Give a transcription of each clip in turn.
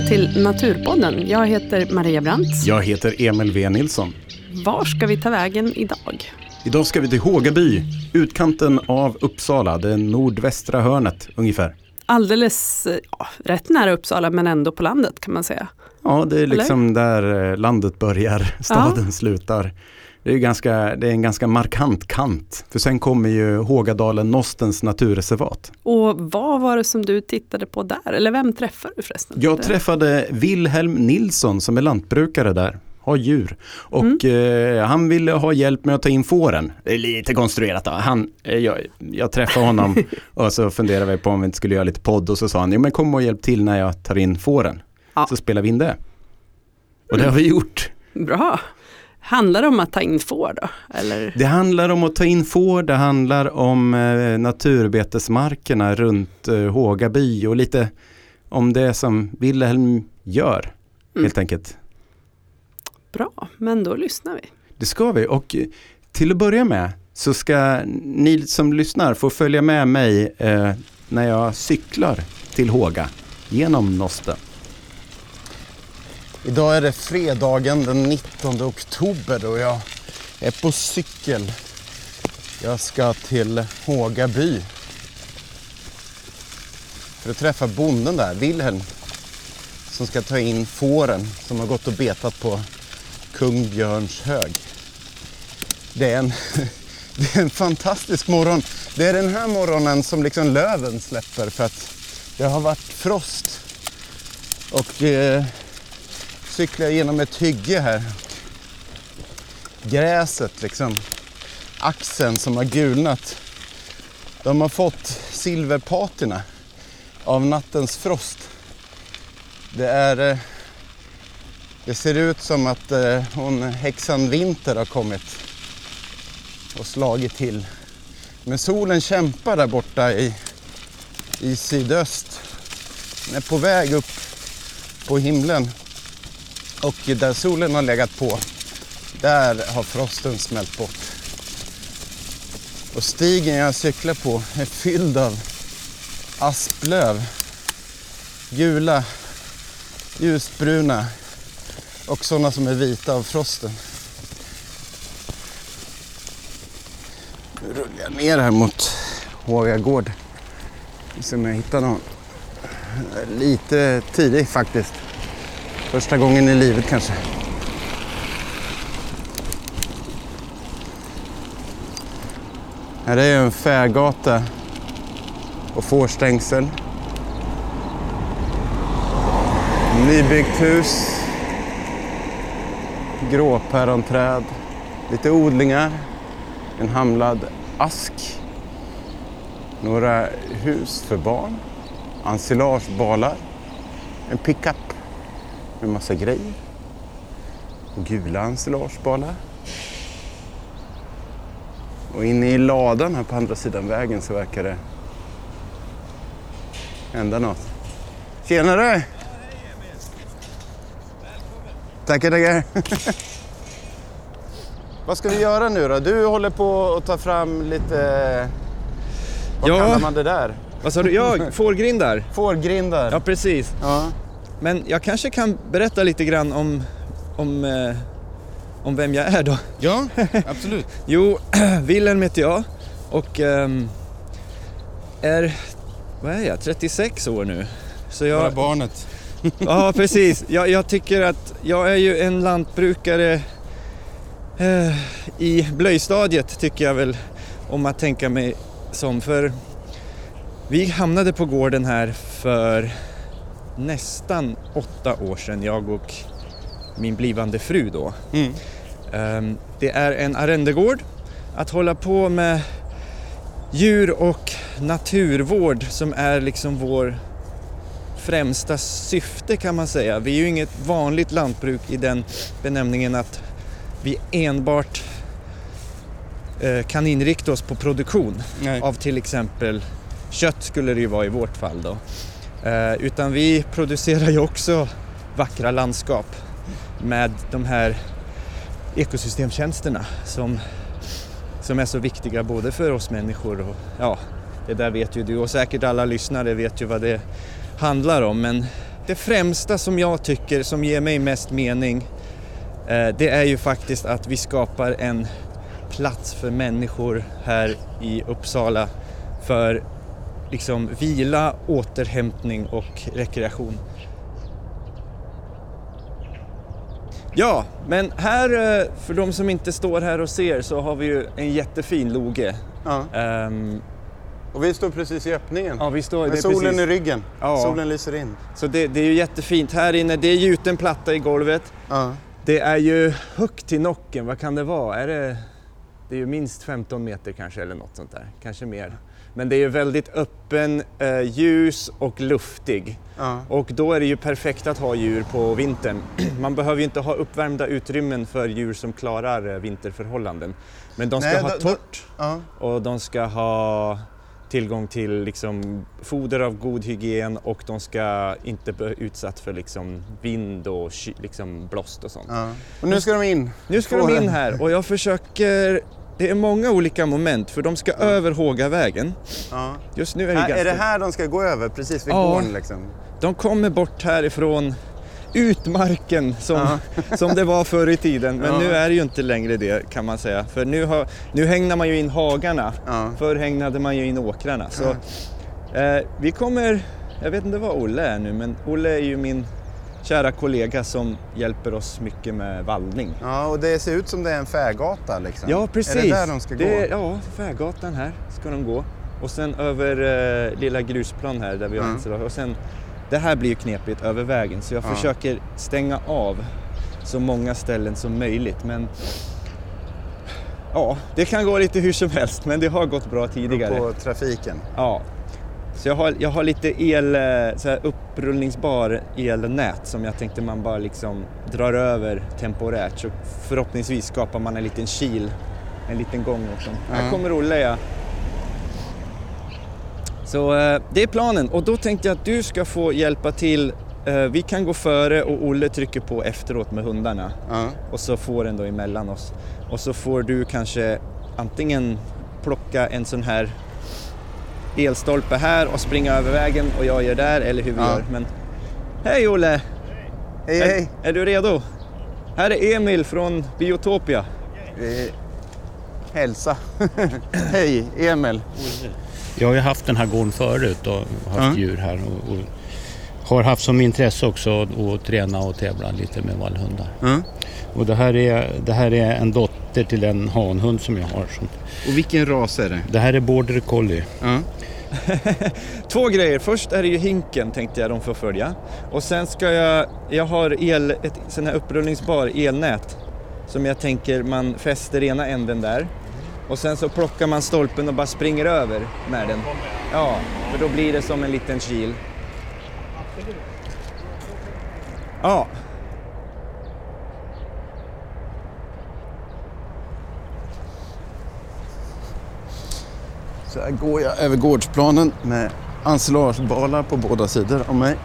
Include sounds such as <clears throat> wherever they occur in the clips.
Välkomna till Naturpodden. Jag heter Maria Brandt. Jag heter Emil V Nilsson. Var ska vi ta vägen idag? Idag ska vi till Hågaby, utkanten av Uppsala, det nordvästra hörnet ungefär. Alldeles ja, rätt nära Uppsala men ändå på landet kan man säga. Ja, det är liksom Eller? där eh, landet börjar, <laughs> staden ja. slutar. Det är, ganska, det är en ganska markant kant. För sen kommer ju Hågadalen Nostens naturreservat. Och vad var det som du tittade på där? Eller vem träffade du förresten? Jag träffade Wilhelm Nilsson som är lantbrukare där har djur. Och mm. eh, han ville ha hjälp med att ta in fåren. Det är lite konstruerat då. Han, eh, jag, jag träffade honom <laughs> och så funderade vi på om vi inte skulle göra lite podd och så sa han, jo men kom och hjälp till när jag tar in fåren. Ja. Så spelar vi in det. Och det har vi gjort. Bra. Handlar det om att ta in får då? Eller? Det handlar om att ta in får, det handlar om eh, naturbetesmarkerna runt eh, Hågaby och lite om det som Wilhelm gör mm. helt enkelt. Bra, men då lyssnar vi. Det ska vi och eh, till att börja med så ska ni som lyssnar få följa med mig eh, när jag cyklar till Håga genom Nosten. Idag är det fredagen den 19 oktober och jag är på cykel. Jag ska till Håga by. För att träffa bonden där, Wilhelm. Som ska ta in fåren som har gått och betat på Kung Björns hög. Det är en, <laughs> det är en fantastisk morgon. Det är den här morgonen som liksom löven släpper för att det har varit frost. Och eh, cyklar jag genom ett hygge här. Gräset liksom, axeln som har gulnat. De har fått silverpatina av nattens frost. Det är... Eh, det ser ut som att eh, hon, häxan Vinter har kommit och slagit till. Men solen kämpar där borta i, i sydöst. Den är på väg upp på himlen. Och där solen har legat på, där har frosten smält bort. Och stigen jag cyklar på är fylld av asplöv. Gula, ljusbruna och sådana som är vita av frosten. Nu rullar jag ner här mot Håga gård. Se om jag hittar någon. Lite tidig faktiskt. Första gången i livet kanske. Här är en färgata och fårstängsel. Nybyggt hus. Gråpäronträd. Lite odlingar. En hamlad ask. Några hus för barn. Ensilagebalar. En pickup med massa grejer. Gula ensilagebalar. Och inne i ladan här på andra sidan vägen så verkar det hända något. Tjenare! Tackar, tackar. <laughs> Vad ska vi göra nu då? Du håller på att ta fram lite... Vad ja. kallar man det där? Vad sa du? Ja, <laughs> fårgrindar. Fårgrindar. Ja, precis. Ja. Men jag kanske kan berätta lite grann om, om, eh, om vem jag är då. Ja, <laughs> absolut. jo, <clears throat> Wilhelm heter jag och eh, är, vad är jag, 36 år nu. Så jag, Bara barnet. <laughs> ja, precis. Jag, jag, tycker att jag är ju en lantbrukare eh, i blöjstadiet tycker jag väl om att tänka mig som. För vi hamnade på gården här för nästan åtta år sedan, jag och min blivande fru då. Mm. Ehm, det är en arrendegård. Att hålla på med djur och naturvård som är liksom vår främsta syfte kan man säga. Vi är ju inget vanligt lantbruk i den benämningen att vi enbart eh, kan inrikta oss på produktion Nej. av till exempel kött skulle det ju vara i vårt fall då. Eh, utan vi producerar ju också vackra landskap med de här ekosystemtjänsterna som, som är så viktiga både för oss människor och ja, det där vet ju du och säkert alla lyssnare vet ju vad det handlar om. Men det främsta som jag tycker som ger mig mest mening eh, det är ju faktiskt att vi skapar en plats för människor här i Uppsala för liksom vila, återhämtning och rekreation. Ja, men här, eh, för de som inte står här och ser, så har vi ju en jättefin loge. Ja. Ehm, Och vi står precis i öppningen. ja, vi står, Med solen precis, i ryggen. Ja. Solen lyser in. Så det, det är ju jättefint. Här inne, det är gjuten platta i golvet. Ja. Det är ju högt till nocken, vad kan det vara? Är det, det är ju minst 15 meter kanske eller något sånt där, kanske mer. Men det är väldigt öppen, eh, ljus och luftig. Ja. Och då är det ju perfekt att ha djur på vintern. <clears throat> Man behöver ju inte ha uppvärmda utrymmen för djur som klarar eh, vinterförhållanden. Men de ska Nej, ha då- då- torrt Ja. och de ska ha tillgång till liksom, foder av god hygien och de ska inte bli utsatt för liksom, vind och liksom, blåst och sånt. Ja. Och nu ska de in. Nu ska de in här och jag försöker, det är många olika moment för de ska över Hågavägen. Ja. Just nu är det Här, ganska... är det här de ska gå över? Precis vid Ja. gården liksom? De kommer bort härifrån utmarken som, <laughs> som det var förr i tiden. Men Ja. nu är det ju inte längre det kan man säga. För nu, har, nu hängnar man ju in hagarna. Ja. Förr hägnade man ju in åkrarna. Så, eh, vi kommer, jag vet inte vad Olle är nu, men Olle är ju min kära kollega som hjälper oss mycket med vallning. Ja, och det ser ut som det är en fägata liksom. Ja, precis. Är det där de ska Det gå? Ja, Färgatan här ska de gå. Och sen över eh, lilla grusplan här där vi har Mm. Och sen, det här blir ju knepigt över vägen så jag Ja. försöker stänga av så många ställen som möjligt. Men ja, det kan gå lite hur som helst men det har gått bra tidigare. På trafiken. Ja. Så jag har, jag har lite el, eh, så här upprullningsbar elnät som jag tänkte man bara liksom drar över temporärt så förhoppningsvis skapar man en liten kil, en liten gång också. Här Ja. kommer Olle ja. Så eh, det är planen och då tänkte jag att du ska få hjälpa till. Eh, vi kan gå före och Olle trycker på efteråt med hundarna Ja. och så får den då emellan oss. Och så får du kanske antingen plocka en sån här elstolpe här och springa över vägen och jag gör där eller hur vi Ja. gör. Men hej Olle! Hej hej! Är, är du redo? Här är Emil från Biotopia. Vi... Hälsa. <laughs> hej Emil. Jag har ju haft den här gården förut och haft Ja. djur här och, och har haft som intresse också att träna och tävla lite med vallhundar. Ja. Och det här, är, det här är en dotter till en hanhund som jag har. Och vilken ras är det? det här är border collie. Ja. Två grejer. Först är det ju hinken tänkte jag de får följa. Och sen ska jag, jag har el, ett sån här upprullningsbar elnät som jag tänker man fäster ena änden där och sen så plockar man stolpen och bara springer över med den. Ja, för då blir det som en liten kil. Ja, Så här går jag över gårdsplanen med ensilagebalar på båda sidor om mig.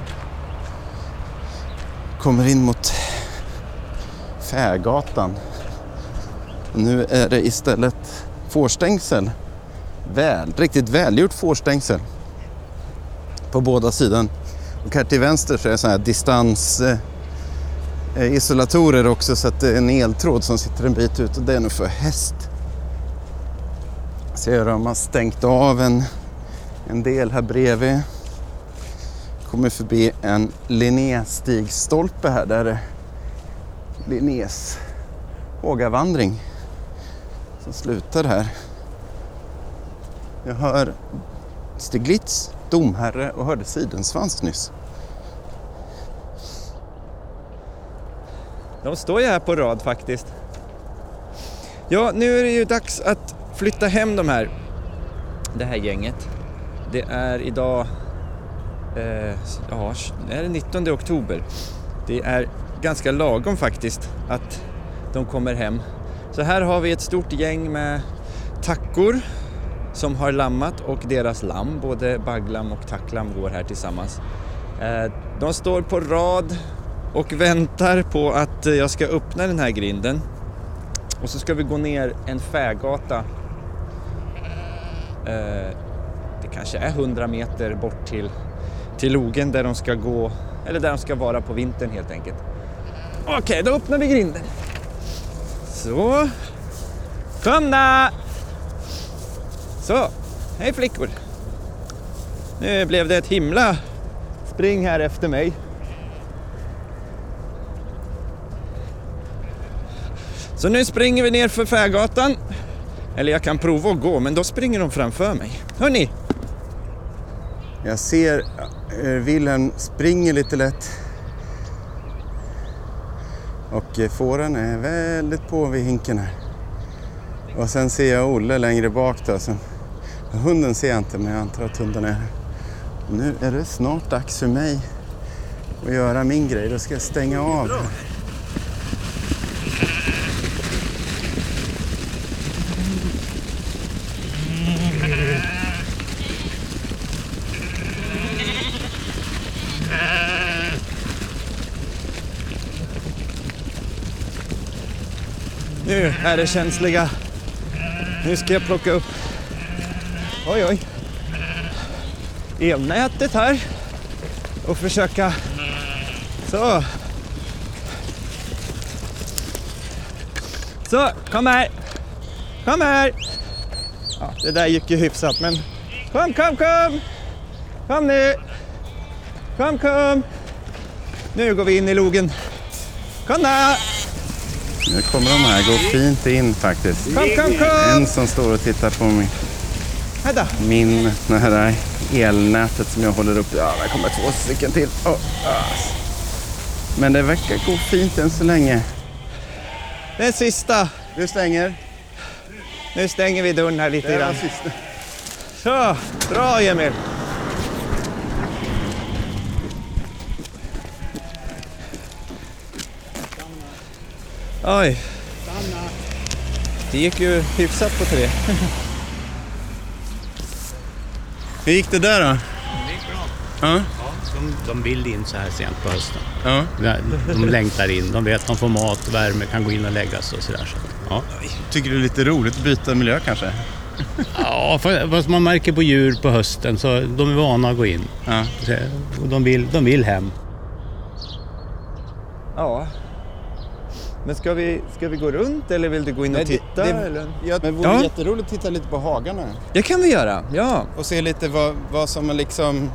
Kommer in mot Färgatan. Nu är det istället fårstängsel. Väl, riktigt välgjort fårstängsel. På båda sidor. Och här till vänster så är det så här distans eh, eh, isolatorer också så att det är en eltråd som sitter en bit ut och det är nog för häst. Ser de har stängt av en, en del här bredvid. Kommer förbi en Linnéstigstolpe här där det Linnés Hågavandring som slutar här. Jag hör Stiglitz, domherre och hörde Sidensvans nyss. de står ju här på rad faktiskt. Ja, nu är det ju dags att flytta hem de här, det här gänget. Det är idag, eh, ja, är 19 oktober. Det är ganska lagom faktiskt att de kommer hem. Så här har vi ett stort gäng med tackor som har lammat och deras lamm, både bagglam och tacklam går här tillsammans. Eh, de står på rad och väntar på att jag ska öppna den här grinden. Och så ska vi gå ner en färgata. Eh, det kanske är 100 meter bort till, till logen där de ska gå Eller där de ska vara på vintern helt enkelt. Okej, då öppnar vi grinden. Så. Kom då! Så, hej flickor. Nu blev det ett himla spring här efter mig. Så nu springer vi ner för Färgatan. Eller jag kan prova att gå, men då springer de framför mig. Hörni! Jag ser hur Wilhelm springer lite lätt. Och eh, fåren är väldigt på vid hinken här. Och sen ser jag Olle längre bak då. Sen, hunden ser jag inte men jag antar att hunden är här. Nu är det snart dags för mig att göra min grej. Då ska jag stänga av. Nu är det känsliga. Nu ska jag plocka upp, oj oj, elnätet här och försöka, så. Så, kom här. Kom här. Ja, det där gick ju hyfsat men kom, kom, kom. Kom nu. Kom, kom. Nu går vi in i logen. Kom då. Nu kommer de här gå fint in faktiskt. Kom, kom, kom. En som står och tittar på då. min det här elnätet som jag håller upp. Ja, där kommer två stycken till. Oh. Men det verkar gå fint än så länge. Den sista. Du stänger. Nu stänger vi dörren här lite grann. Så, bra Emil. Oj. Det gick ju hyfsat på tre. Hur gick det där då? Det gick bra. Ja, De, de vill in så här sent på hösten. ja. De längtar in. De vet att de får mat, värme, kan gå in och lägga sig och sådär. Så, ja. Tycker du det är lite roligt att byta miljö kanske? ja, för, vad man märker på djur på hösten så de är vana att gå in. Ja. Och de, vill, de vill hem. Ja. Men ska vi, ska vi gå runt eller vill du gå in och titta? eller? ja, men vore Ja. jätteroligt att titta lite på hagarna Det kan vi göra, ja. och se lite vad, vad som är liksom,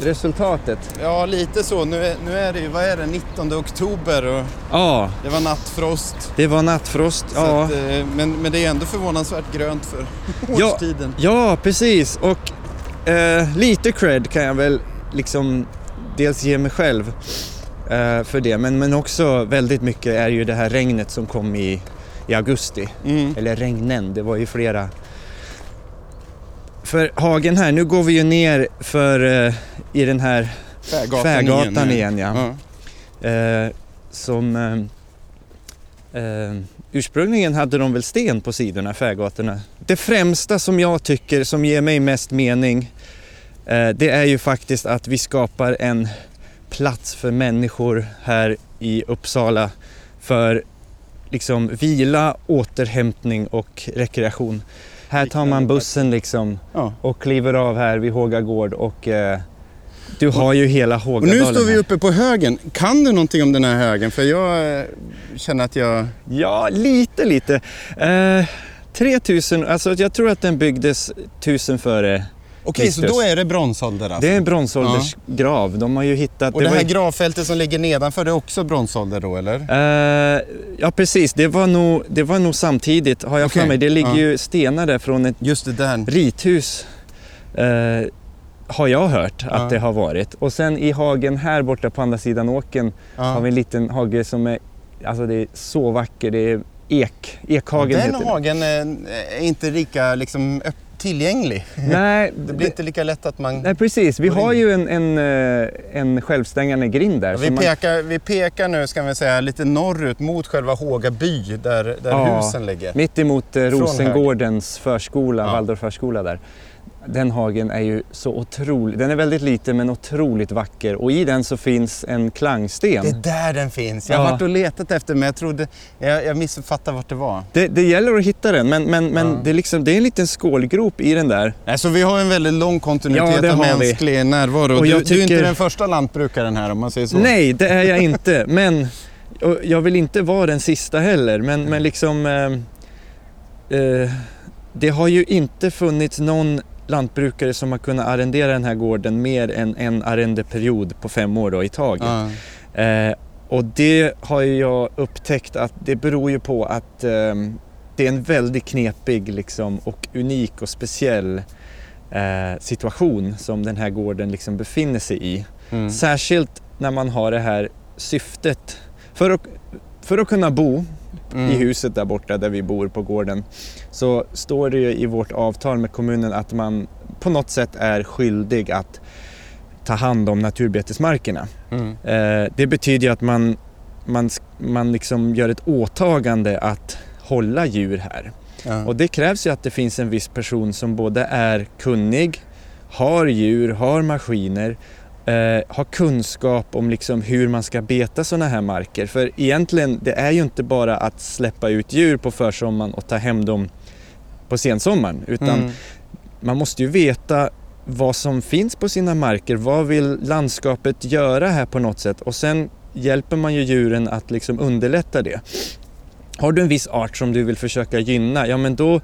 Resultatet. ja lite så. Nu är, nu är det ju, vad är det, 19 oktober och Ja, det var nattfrost. det var nattfrost. Så Ja. att, eh, men, men det är ändå förvånansvärt grönt för Ja. årstiden. Ja, precis. Och eh, lite cred kan jag väl liksom dels ge mig själv för det. Men, men också väldigt mycket är ju det här regnet som kom i, i augusti. Mm. Eller regnen, det var ju flera. För hagen här, nu går vi ju ner för eh, i den här Färgatan, Färgatan nu. igen, ja. ja. eh, som eh, eh, ursprungligen hade de väl sten på sidorna, färgatorna. Det främsta som jag tycker som ger mig mest mening eh, det är ju faktiskt att vi skapar en plats för människor här i Uppsala för liksom vila, återhämtning och rekreation. Här tar man bussen liksom och kliver av här vid Håga gård och eh, du har ju hela Och Hågadalen nu står vi uppe på högen. Kan du någonting om den här högen? För jag eh, känner att jag... Ja, lite, lite. Eh, 3000, alltså jag tror att den byggdes 1000 före. Okej, så då är det bronsålder alltså? Det är en bronsåldersgrav. De har ju hittat... Och det, var här ju- gravfältet som ligger nedanför, det är också bronsålder då eller? Eh, ja, precis. Det var, nog, det var nog samtidigt, har jag Okej, för mig. Det ligger ja. ju stenar där från ett Just det där. rithus. Eh, har jag hört att Ja. det har varit. Och sen i hagen här borta på andra sidan åken har Ja. vi en liten hage som är, alltså det är så vacker. Det är ek, ekhagen Den det. hagen är, är inte lika liksom, öpp- tillgänglig. Nej, <laughs> Det blir inte lika lätt att man... Nej precis, vi har in. ju en, en, eh, en självstängande grind där. Ja, vi, man- pekar, vi pekar nu ska vi säga lite norrut mot själva Håga by där, där Ja, husen ligger. Mitt emot eh, Rosengårdens förskola, Ja. Waldorfförskola där. Den hagen är ju så otrolig. Den är väldigt liten men otroligt vacker och i den så finns en klangsten. Det är där den finns. Jag har Ja. varit och letat efter men jag trodde, jag, jag missuppfattade vart det var. Det, det gäller att hitta den men, men, men Ja. det, är liksom, det är en liten skålgrop i den där. Så vi har en väldigt lång Ja, kontinuitet det av har vi. mänsklig närvaro. Och Du, jag du är inte tycker- den första lantbrukaren här om man säger så. Nej, det är jag inte. Men jag vill inte vara den sista heller. Men, men liksom... Eh, eh, det har ju inte funnits någon lantbrukare som har kunnat arrendera den här gården mer än en arrendeperiod på fem år då, i taget. Ja. Eh, och det har jag upptäckt att det beror ju på att ehm, det är en väldigt knepig liksom, och unik och speciell eh, situation som den här gården liksom befinner sig i. Mm. Särskilt när man har det här syftet. För att, för att kunna bo Mm. i huset där borta där vi bor på gården så står det ju i vårt avtal med kommunen att man på något sätt är skyldig att ta hand om naturbetesmarkerna. Mm. Eh, det betyder att man, man, man liksom gör ett åtagande att hålla djur här. Ja. Och det krävs ju att det finns en viss person som både är kunnig, har djur, har maskiner, eh, har kunskap om liksom hur man ska beta sådana här marker. För egentligen, det är ju inte bara att släppa ut djur på försommaren och ta hem dem på sensommaren. Utan Mm. man måste ju veta vad som finns på sina marker. Vad vill landskapet göra här på något sätt? Och sen hjälper man ju djuren att liksom underlätta det. Har du en viss art som du vill försöka gynna, ja men då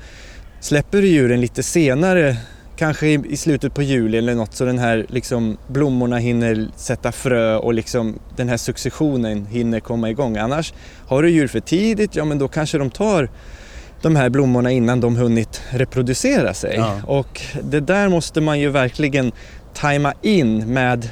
släpper du djuren lite senare, kanske i, i slutet på juli eller något, så den här liksom blommorna hinner sätta frö och liksom den här successionen hinner komma igång. Annars, har du djur för tidigt, ja men då kanske de tar de här blommorna innan de hunnit reproducera sig. Ja. Och det där måste man ju verkligen tajma in med,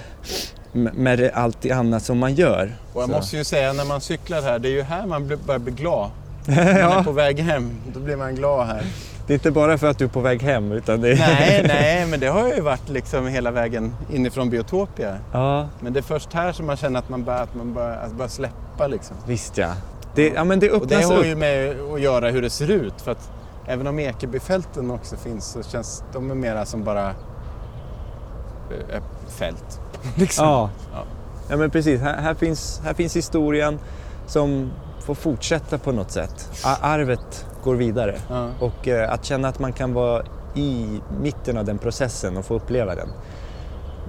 med allt det annat som man gör. Och jag Så. måste ju säga när man cyklar här, det är ju här man börjar bli glad. <laughs> Man är ja, på väg hem, då blir man glad här. Det är inte bara för att du är på väg hem utan det är... nej, nej, men det har ju varit liksom hela vägen inifrån Biotopia. Ja, Men det är först här som man känner att man börjar, att man börjar, att börjar släppa liksom. visst ja. Det, ja men det Och det öppnas har ju med att göra hur det ser ut. För att även om Ekebyfälten också finns så känns de är mera som bara eh, fält. <laughs> liksom. Ja. Ja. ja, men precis. Här, här, finns, här finns historien som får fortsätta på något sätt. Arvet går vidare. Ja. Och eh, att känna att man kan vara i mitten av den processen och få uppleva den.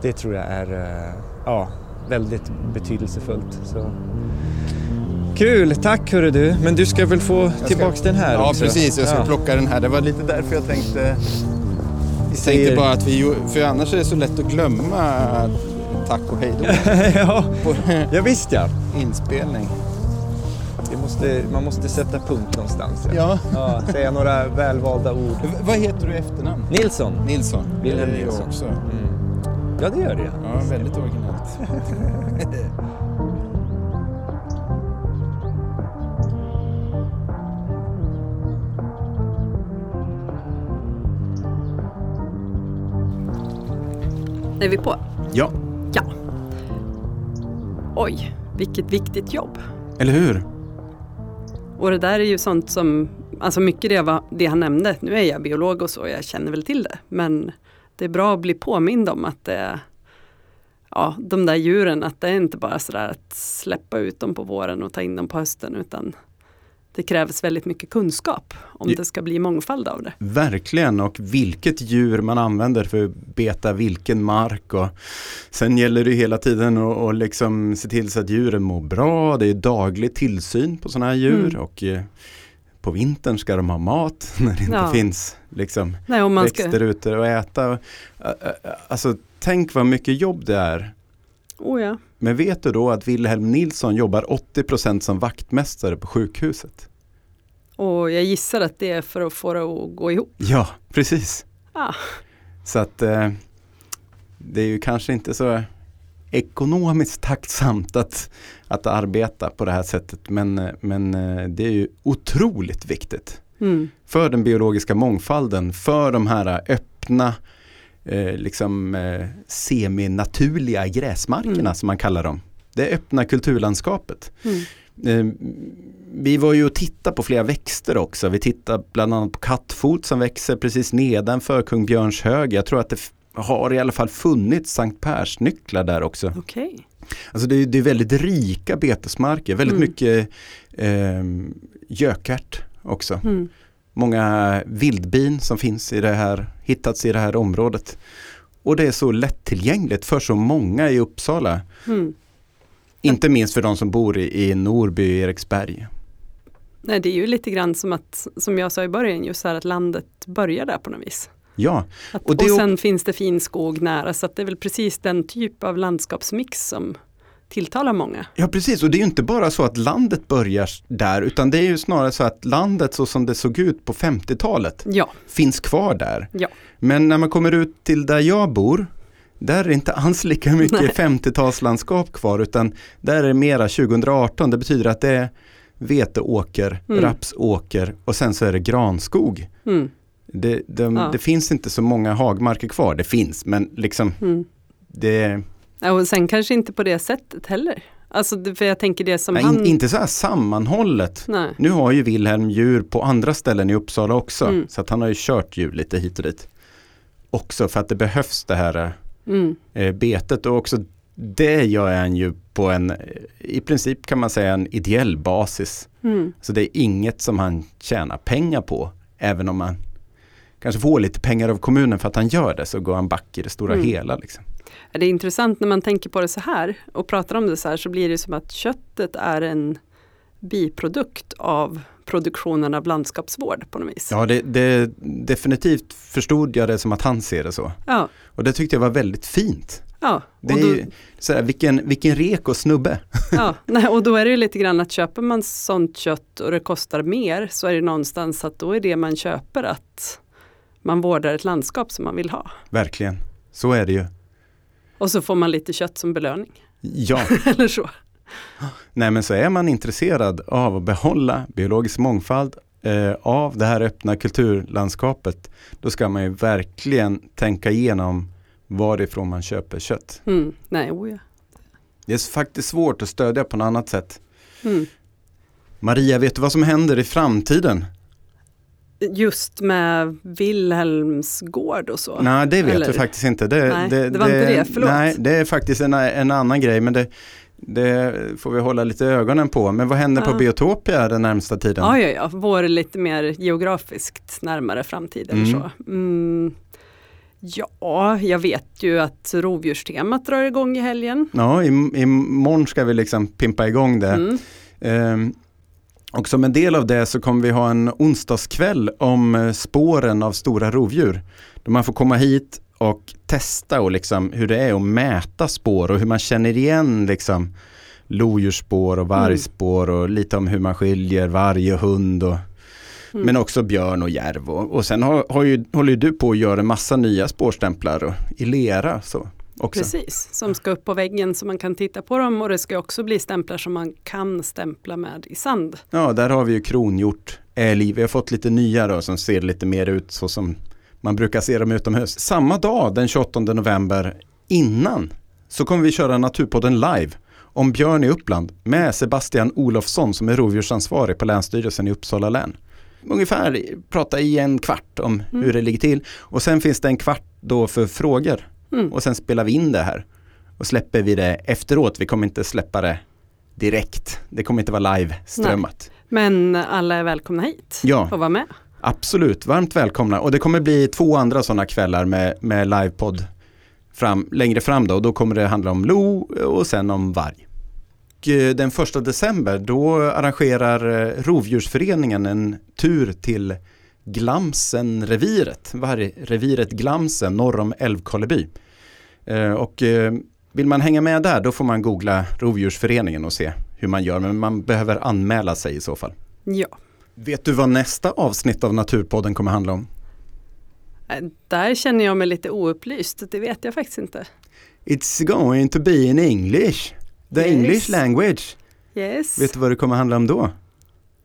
Det tror jag är eh, ja, väldigt betydelsefullt. Så. Kul, tack hörru du. Men du ska väl få ska- tillbaks den här Ja, också? precis. Jag ska Ja. plocka den här. Det var lite därför jag tänkte... Vi säger- tänkte bara att vi... För annars är det så lätt att glömma tack och hej då <laughs> ja, ja, visst ja. inspelning. Måste, man måste sätta punkt någonstans. Ja. Ja, säga några välvalda ord. V- Vad heter du i efternamn? Nilsson. Nilsson. Wilhelm Nilsson. också. Mm. Ja, det gör det. Ja, väldigt originellt. Är vi på? Ja, Ja. Oj, vilket viktigt jobb. eller hur? Och det där är ju sånt som, alltså mycket det, var, det han nämnde, nu är jag biolog och så, jag känner väl till det, men det är bra att bli påmind om att det är, ja, de där djuren, att det är inte bara sådär att släppa ut dem på våren och ta in dem på hösten, utan det krävs väldigt mycket kunskap om det ska bli mångfald av det. Verkligen och vilket djur man använder för att beta vilken mark. Och sen gäller det hela tiden att att liksom se till så att djuren mår bra. Det är daglig tillsyn på sådana här djur Mm. och eh, på vintern ska de ha mat <laughs> när det inte Ja. finns liksom, Nej, man ska, växter ute och äta. Alltså tänk vad mycket jobb det är. oh ja, Men vet du då att Wilhelm Nilsson jobbar 80% som vaktmästare på sjukhuset? och jag gissar att det är för att få det att gå ihop. Ja, precis. Ah. Så att eh, det är ju kanske inte så ekonomiskt tacksamt att, att arbeta på det här sättet. Men, eh, men eh, det är ju otroligt viktigt Mm. för den biologiska mångfalden, för de här öppna, eh, liksom eh, seminaturliga gräsmarkerna Mm. som man kallar dem. Det öppna kulturlandskapet. Mm. Eh, vi var ju och tittade på flera växter också. Vi tittade bland annat på kattfot som växer precis nedanför Kung Björns hög. Jag tror att det har i alla fall funnits Sankt Persnycklar där också. Okej. Alltså det är, det är väldigt rika betesmarker, väldigt Mm. mycket eh, gökärt också. Mm. Många vildbin som finns i det här, hittats i det här området. Och det är så lättillgängligt för så många i Uppsala. Mm. Inte minst för de som bor i, i Norby och Eriksberg. Nej, det är ju lite grann som att, som jag sa i början, just här att landet börjar där på något vis. Ja, Att, Och och, det är o- sen finns det fin skog nära, så att det är väl precis den typ av landskapsmix som tilltalar många. ja precis. Och det är ju inte bara så att landet börjar där, utan det är ju snarare så att landet så som det såg ut på 50-talet Ja, finns kvar där. ja. Men när man kommer ut till där jag bor, där är det inte alls lika mycket Nej. 50-talslandskap kvar utan där är det mera 2018. Det betyder att det är veteåker, Mm. rapsåker och sen så är det granskog. Mm, Det, de, Ja. det finns inte så många hagmarker kvar, det finns men liksom mm. det, Ja, och sen kanske inte på det sättet heller. Alltså, för jag tänker det som nej, han... in, inte så här sammanhållet. Nej. Nu har ju Wilhelm djur på andra ställen i Uppsala också Mm. så att han har ju kört djur lite hit och dit. Också för att det behövs det här eh, Mm, eh, betet och också det gör han ju på en, eh, i princip kan man säga en ideell basis. mm, Så det är inget som han tjänar pengar på, även om han kanske får lite pengar av kommunen för att han gör det så går han back i det stora Mm. hela. Liksom. Det är intressant när man tänker på det så här och pratar om det så här så blir det som att köttet är en biprodukt av produktionen av landskapsvård på något vis. Ja, det, det, definitivt förstod jag det som att han ser det så. Ja, Och det tyckte jag var väldigt fint. ja. Det är då, ju sådär, vilken, vilken rek och snubbe. <laughs> ja. <laughs> Nej, och då är det ju lite grann att köper man sånt kött och det kostar mer så är det någonstans att då är det man köper att man vårdar ett landskap som man vill ha. Verkligen. Så är det ju. Och så får man lite kött som belöning. Ja, <laughs> Eller så. Nej men så är man intresserad av att behålla biologisk mångfald eh, av det här öppna kulturlandskapet då ska man ju verkligen tänka igenom varifrån man köper kött. Mm. Nej, oh ja. Det är faktiskt svårt att stödja på något annat sätt. Mm. Maria, vet du vad som händer i framtiden? Just med Wilhelms gård och så. Nej, det vet Eller? du faktiskt inte. Det, Nej, det var inte det. Förlåt. Nej, det är faktiskt en, en annan grej men det, det får vi hålla lite ögonen på. Men vad händer på Ja. Biotopia den närmsta tiden? Ja, ja, ja. Vår lite mer geografiskt närmare framtid eller Mm. så. Mm. Ja, jag vet ju att rovdjurstemat drar igång i helgen. Ja, im- imorgon ska vi liksom pimpa igång det. Mm. Ehm, och som en del av det så kommer vi ha en onsdagskväll om eh, spåren av stora rovdjur. Då man får komma hit och testa och liksom hur det är att mäta spår och hur man känner igen liksom lodjursspår och vargspår och lite om hur man skiljer varg och hund och Mm. men också björn och järv och, och sen har, har ju, håller ju du på att göra en massa nya spårstämplar och, i lera så också. Precis, som ska upp på väggen så man kan titta på dem och det ska också bli stämplar som man kan stämpla med i sand. Ja, där har vi ju kronhjort, älg. Vi har fått lite nya då som ser lite mer ut så som man brukar se dem utomhus. Samma dag, den 28 november, innan, så kommer vi köra Naturpodden live om björn i Uppland med Sebastian Olofsson som är rovdjursansvarig på Länsstyrelsen i Uppsala län. Ungefär prata i en kvart om Mm. hur det ligger till och sen finns det en kvart då för frågor Mm. och sen spelar vi in det här och släpper vi det efteråt. Vi kommer inte släppa det direkt. Det kommer inte vara live-strömmat. Men alla är välkomna hit Ja. och vara med. Absolut, varmt välkomna. Och det kommer bli två andra sådana kvällar med, med livepodd fram, längre fram då. Och då kommer det handla om lo och sen om varg. Och eh, den första december då arrangerar eh, Rovdjursföreningen en tur till Glamsen-reviret, vargreviret Glamsen norr om Älvkarleby. Eh, Och eh, vill man hänga med där då får man googla Rovdjursföreningen och se hur man gör. Men man behöver anmäla sig i så fall. Ja. Vet du vad nästa avsnitt av Naturpodden kommer handla om? Äh, Där känner jag mig lite oupplyst, det vet jag faktiskt inte. It's going to be in English. The Yes. English language. Yes. Vet du vad det kommer handla om då?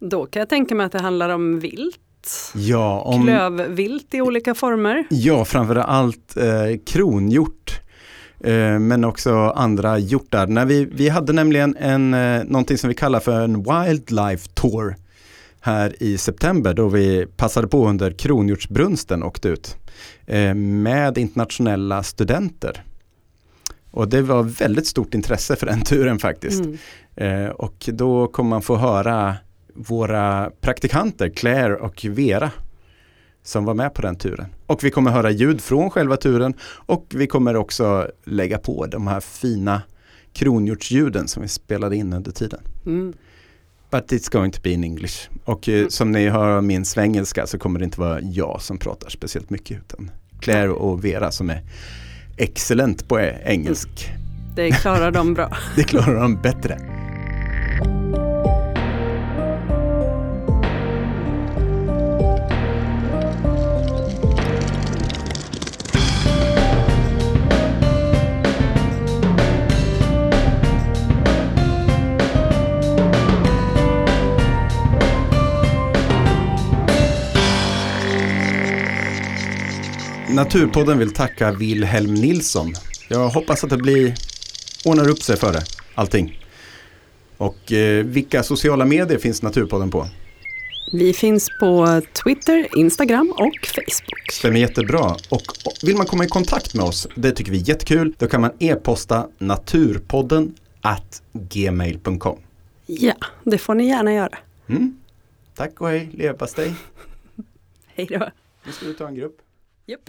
Då kan jag tänka mig att det handlar om vilt. Ja, om, Klövvilt i olika former. ja framför allt eh, kronhjort. Eh, men också andra hjortar. När vi, vi hade nämligen en, eh, någonting som vi kallar för en Wildlife Tour här i september då vi passade på under kronhjortsbrunsten och åkte ut eh, med internationella studenter. Och det var väldigt stort intresse för den turen faktiskt. Mm. Eh, och då kommer man få höra våra praktikanter Claire och Vera som var med på den turen. Och vi kommer höra ljud från själva turen och vi kommer också lägga på de här fina kronhjortsljuden som vi spelade in under tiden. Mm. But it's going to be in English. Och eh, som ni hör min svengelska så kommer det inte vara jag som pratar speciellt mycket utan Claire och Vera som är excellent på eh, engelsk. Det klarar de bra. <laughs> Det klarar de bättre. Naturpodden vill tacka Wilhelm Nilsson. Jag hoppas att det blir ordnar upp sig för det, allting. Och eh, vilka sociala medier finns Naturpodden på? Vi finns på Twitter, Instagram och Facebook. Stämmer jättebra. Och vill man komma i kontakt med oss, det tycker vi är jättekul, då kan man e-posta naturpodden at gmail.com. Ja, det får ni gärna göra. Mm. Tack och hej, leverpastej. <laughs> Hej då. Nu ska vi ta en grupp. Japp.